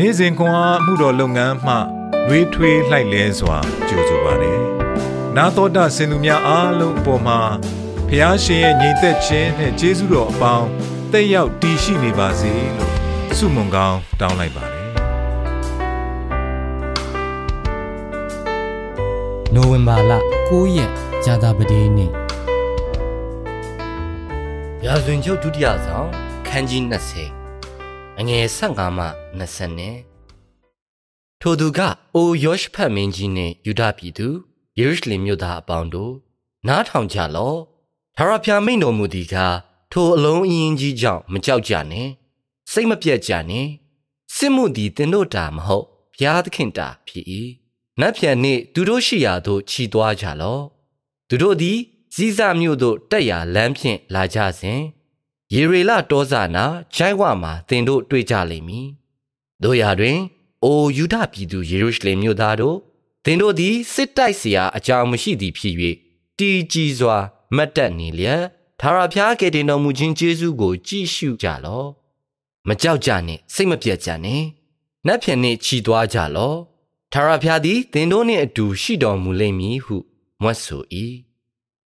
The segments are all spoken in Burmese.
နေ့စဉ်ခွန်အားမှုတော်လုပ်ငန်းမှနှွေးထွေးလှိုက်လဲစွာကြိုဆိုပါတယ်။နာတော်တာစင်သူများအားလုံးအပေါ်မှာဖះရှင်ရဲ့ညီသက်ခြင်းနဲ့ကျေးဇူးတော်အပေါင်းတက်ရောက်တည်ရှိနေပါစေလို့ဆုမွန်ကောင်းတောင်းလိုက်ပါတယ်။နိုဝင်ဘာလ9ရက်ဇာတာပတိနေ့ရာဇဝင်ချုပ်ဒုတိယဆောင်ခန်းကြီး20 အငယ်15မှ20နဲ့ထိုသူကအိုယောရှဖတ်မင်းကြီးနှင့်ယူဒပြည်သူယေရုရှလင်မြို့သားအပေါင်းတို့နားထောင်ကြလော့ထာဝရဘုရားမိန့်တော်မူသည်ကားထိုအလုံးအင်းကြီးကြောင့်မကြောက်ကြနဲ့စိတ်မပြတ်ကြနဲ့စစ်မှုသည်တင်တို့တာမဟုတ်ဘုရားသခင်တာဖြစ်၏နတ်ပြန်နှင့်သူတို့ရှိရာသို့ခြီသွားကြလော့သူတို့သည်ဇီးစမြို့သို့တက်ရာလမ်းဖြင့်လာကြစဉ် ယေရေလတောဇာနာဂျိုင်းဝမှာတင်တို့တွေ့ကြလိမ့်မည်တို့ရာတွင် အိုယူဒပြည်သူယေရုရှလင်မြို့သားတို့တင်တို့သည်စစ်တိုက်เสียအကြောင်းမရှိသည်ဖြစ်၍တီကြီးစွာမတ်တက်နေလျက်ထာဝရဘုရားကယ်တင်တော်မူခြင်းကျေးဇူးကိုကြည့်ရှုကြလော့မကြောက်ကြနှင့်စိတ်မပြတ်ကြနှင့်နတ်ဖြန်နှင့်ခြီသွားကြလော့ထာဝရဘုရားသည်တင်တို့နှင့်အတူရှိတော်မူလိမ့်မည်ဟုမွတ်ဆို၏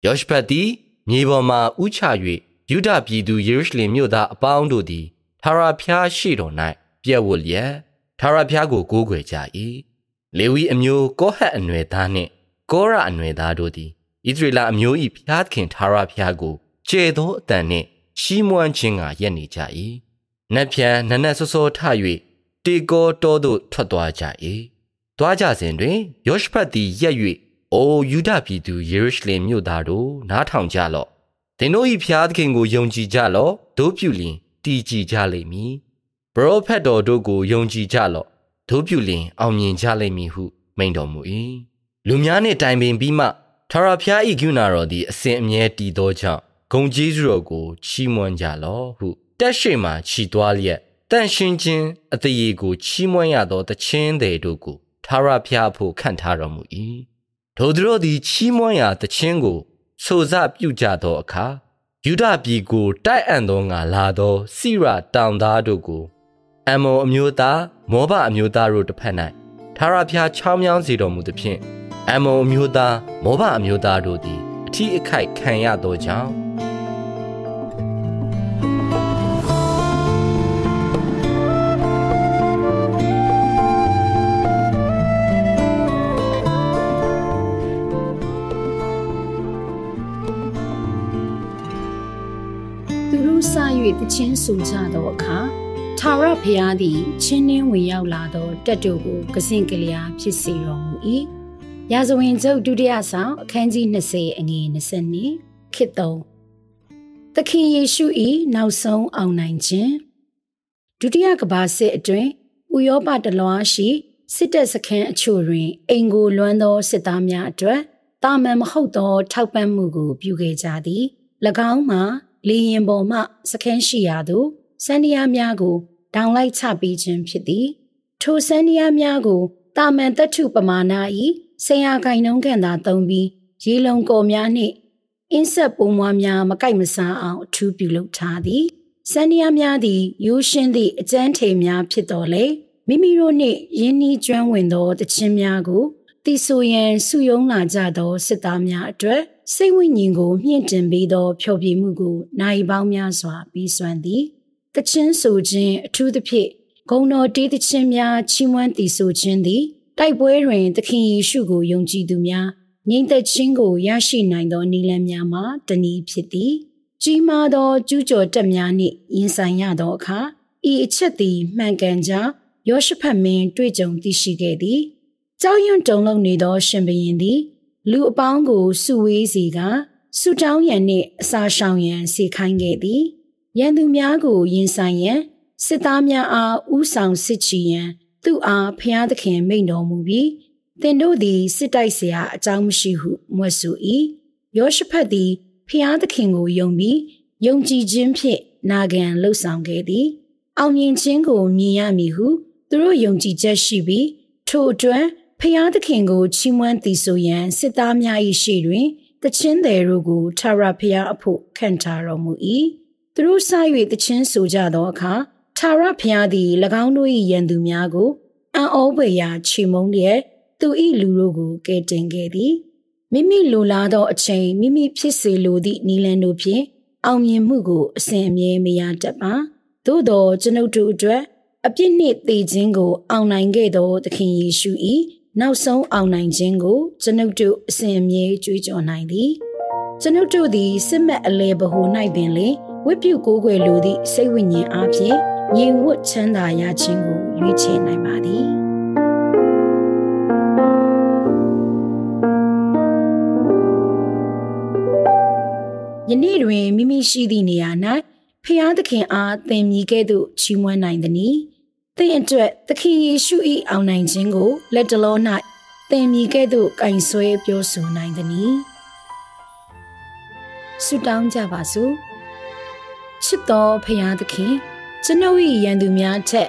ယောရှဖတ်သည်မြေပေါ်မှဥချ၍ ယူဒပြည်သူယေရုရှလင်မြို့သားအပေါင်းတို့သည်ထာဝရဘုရားရှိတော်၌ပြည့်ဝလျက်ထာဝရဘုရားကိုကိုးကွယ်ကြ၏လေဝီအမျိုးကောဟတ်အနွယ်သားနှင့်ကောရအနွယ်သားတို့သည်ဣသရေလအမျိုး၏ဘုရားခင်ထာဝရဘုရားကိုကျေသောအတန်နှင့်ရှီးမွမ်းခြင်းကရက်နေကြ၏နတ်ဖြန်နနက်စောစောထ၍တေကောတောသို့ထွက်သွားကြ၏သွားကြစဉ်တွင်ယောရှဖတ်သည်ရက်၍အိုယူဒပြည်သူယေရုရှလင်မြို့သားတို့နားထောင်ကြလော့ သင်တို့၏ဖျားသခင်ကိုယုံကြည်ကြလော့တို့ပြုလျင်တည်ကြည်ကြလိမ့်မည်ပရောဖက်တော်တို့ကိုယုံကြည်ကြလော့တို့ပြုလျင်အောင်မြင်ကြလိမ့်မည်ဟုမိန့်တော်မူ၏လူများနှင့်တိုင်ပင်ပြီးမှထာဝရဘုရား၏ဂုဏတော်သည်အစဉ်အမြဲတည်သောကြောင့်ဂုံကျေးဇူးတော်ကိုချီးမွမ်းကြလော့ဟုတက်ရှိမှခြီသွားလျက်တန့်ရှင်းခြင်းအသေးကိုချီးမွမ်းရသောတခြင်းတွေတို့ကိုထာဝရဘုရားဖို့ခန့်ထားတော်မူ၏ထိုသူတို့သည်ချီးမွမ်းရာတခြင်းကို ဆိုစပြုကြသောအခါယူဒပြည်ကိုတိုက်အံ့သောငါလာသောစိရတောင်သားတို့ကိုအမောအမျိုးသားမောဘအမျိုးသားတို့တစ်ဖက်၌ထာဝရဘုရားချောင်းမြောင်းစေတော်မူသဖြင့်အမောအမျိုးသားမောဘအမျိုးသားတို့သည်အထီးအခိုက်ခံရသောကြောင့်၍ တခြင်းဆိုကြသောအခါထာဝရဘုရားသည် ချင်းနှင်းဝင်ရောက်လာသောတက်တို့ကိုကစင်ကလျာဖြစ်စေတော်မူ၏။ရာဇဝင်ကျုပ်ဒုတိယဆောင်အခန်းကြီး20အငယ်20နှစ်ခေတ်သုံးသခင်ယေရှု၏နောက်ဆုံးအောင်နိုင်ခြင်းဒုတိယကဘာစစ်အတွင်းဥရောပတလွားရှိစစ်တပ်စခန်းအချို့တွင်အင်ကိုလွမ်းသောစစ်သားများအတွက်တာမန်မဟုတ်သော ထောက်ပံ့မှုကိုပြုခဲ့ကြသည်၎င်းမှာ လေရင်ပေါ်မှစခန်းရှိရာသို့စန္ဒီယာများကိုဒေါင်လိုက်ချပေးခြင်းဖြစ်သည်ထိုစန္ဒီယာများကိုတာမန်တထုပမာဏဤဆရာကိုင်နှုံးကန်သာသုံးပြီးရေလုံကော်များနှင့်အင်းဆက်ပုံမွားများမကိုက်မဆန်းအောင်အထူးပြုလုပ်ထားသည်စန္ဒီယာများသည်ရိုးရှင်းသည့်အကျန်းထိန်များဖြစ်တော်လေမိမိတို့နှင့်ယင်းနှီးကျွမ်းဝင်သောတခြင်းများကိုတီဆိုရန်စုယုံလာကြသောစစ်သားများအတွက် စိတ်ဝိညာဉ်ကိုမြင့်တင်ပေးသောဖျော်ဖြေမှုကိုနိုင်ပေါင်းများစွာပြီးစွမ်းသည်တခြင်းဆိုခြင်းအထူးသဖြင့်ဂုံတော်တေးသခြင်းများချီးမွမ်းတည်ဆိုခြင်းသည်တိုက်ပွဲတွင်သခင်ယေရှုကိုယုံကြည်သူများငြိမ်သက်ခြင်းကိုရရှိနိုင်သောနည်းလမ်းများမှာတနည်းဖြစ်သည်ကြီးမားသောကျူးကျော်တက်များနှင့်ရင်ဆိုင်ရသောအခါဤအချက်သည်မှန်ကန်ကြောင်းယောရှဖတ်မင်းတွေ့ကြုံသိရှိခဲ့သည်ကြောက်ရွံ့တုန်လှုပ်နေသောရှင်ဘရင်သည် လူအပေါင်းကိုစုဝေးစီကဆူတောင်းရန်နှင့်အစာရှောင်ရန်စေခိုင်းခဲ့သည်ရန်သူများကိုရင်ဆိုင်ရန်စစ်သားများအားဥဆောင်စစ်ချီရန်သူ့အားဖျားသခင်မိန့်တော်မူပြီးသင်တို့သည်စစ်တိုက်เสียအကြောင်းမရှိဟုမွတ်ဆို၏ယောရှဖတ်သည်ဖျားသခင်ကိုယုံပြီးယုံကြည်ခြင်းဖြင့်နာခံလှုပ်ဆောင်ခဲ့သည်အောင်မြင်ခြင်းကိုမြင်ရမည်ဟုသူတို့ယုံကြည်ချက်ရှိပြီးထိုအတွက် ဖျားသခင်ကိုချီးမွမ်းသည်ဆိုရန်စစ်သားများ၏ရှေ့တွင်တချင်းသည်တို့ကိုထာဝရဘုရားအဖို့ခံထားတော်မူ၏သူတို့စ၍တချင်းဆိုကြသောအခါထာထာဝရဘုရားသည်၎င်းတို့၏ယံသူများကိုအံ့ဩဖွယ်ရာချီမုန်းလျက်သူ၏လူတို့ကိုကယ်တင်ခဲ့သည်မိမိလိုလားသောအချိန်မိမိဖြစ်စေလိုသည့်နီလန်တို့ဖြင့်အောင်မြင်မှုကိုအစဉ်အမြဲမရတတ်ပါသို့သောကျွန်ုပ်တို့အတွက်အပြစ်နှင့်သေခြင်းကိုအောင်နိုင်ခဲ့သောသခင်ယေရှု၏ နောက်ဆုံးအောင်နိုင်ခြင်းကိုကျွန်ုပ်တို့အစဉ်အမြဲကြွေးကြော်နိုင်သည်ကျွန်ုပ်တို့သည်စစ်မှတ်အလဲဘဟု၌ပင်လေဝိပုကိုးကွယ်လိုသည့်စိတ်ဝိညာဉ်အဖြစ်ငြိမ်ဝတ်ချမ်းသာရခြင်းကိုရွေးချယ်နိုင်ပါသည်ယနေ့တွင်မိမိရှိသည့်နေရာ၌ဖျားသခင်အားသင်မြည်ကဲ့သို့ချီးမွမ်းနိုင်သည်။ သင်အတွက်သခင်ယေရှု၏အောင်နိုင်ခြင်းကိုလက်တလော၌သင်မြည်ကဲ့သို့ကင်ဆွဲပြောဆိုနိုင်သည်။ဆုတောင်းကြပါစို့။ချစ်တော်ဖျားသခင်ကျွန်ုပ်၏ရန်သူများထက်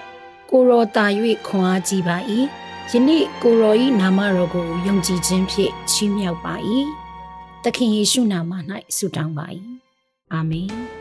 ကိုရောတာ၍ခွန်အားကြီးပါ၏။ယနေ့ကိုရော၏နာမတော်ကိုယုံကြည်ခြင်းဖြင့်ချီးမြှောက်ပါ၏။သခင်ယေရှုနာမ၌ဆုတောင်းပါ၏။အာမင်။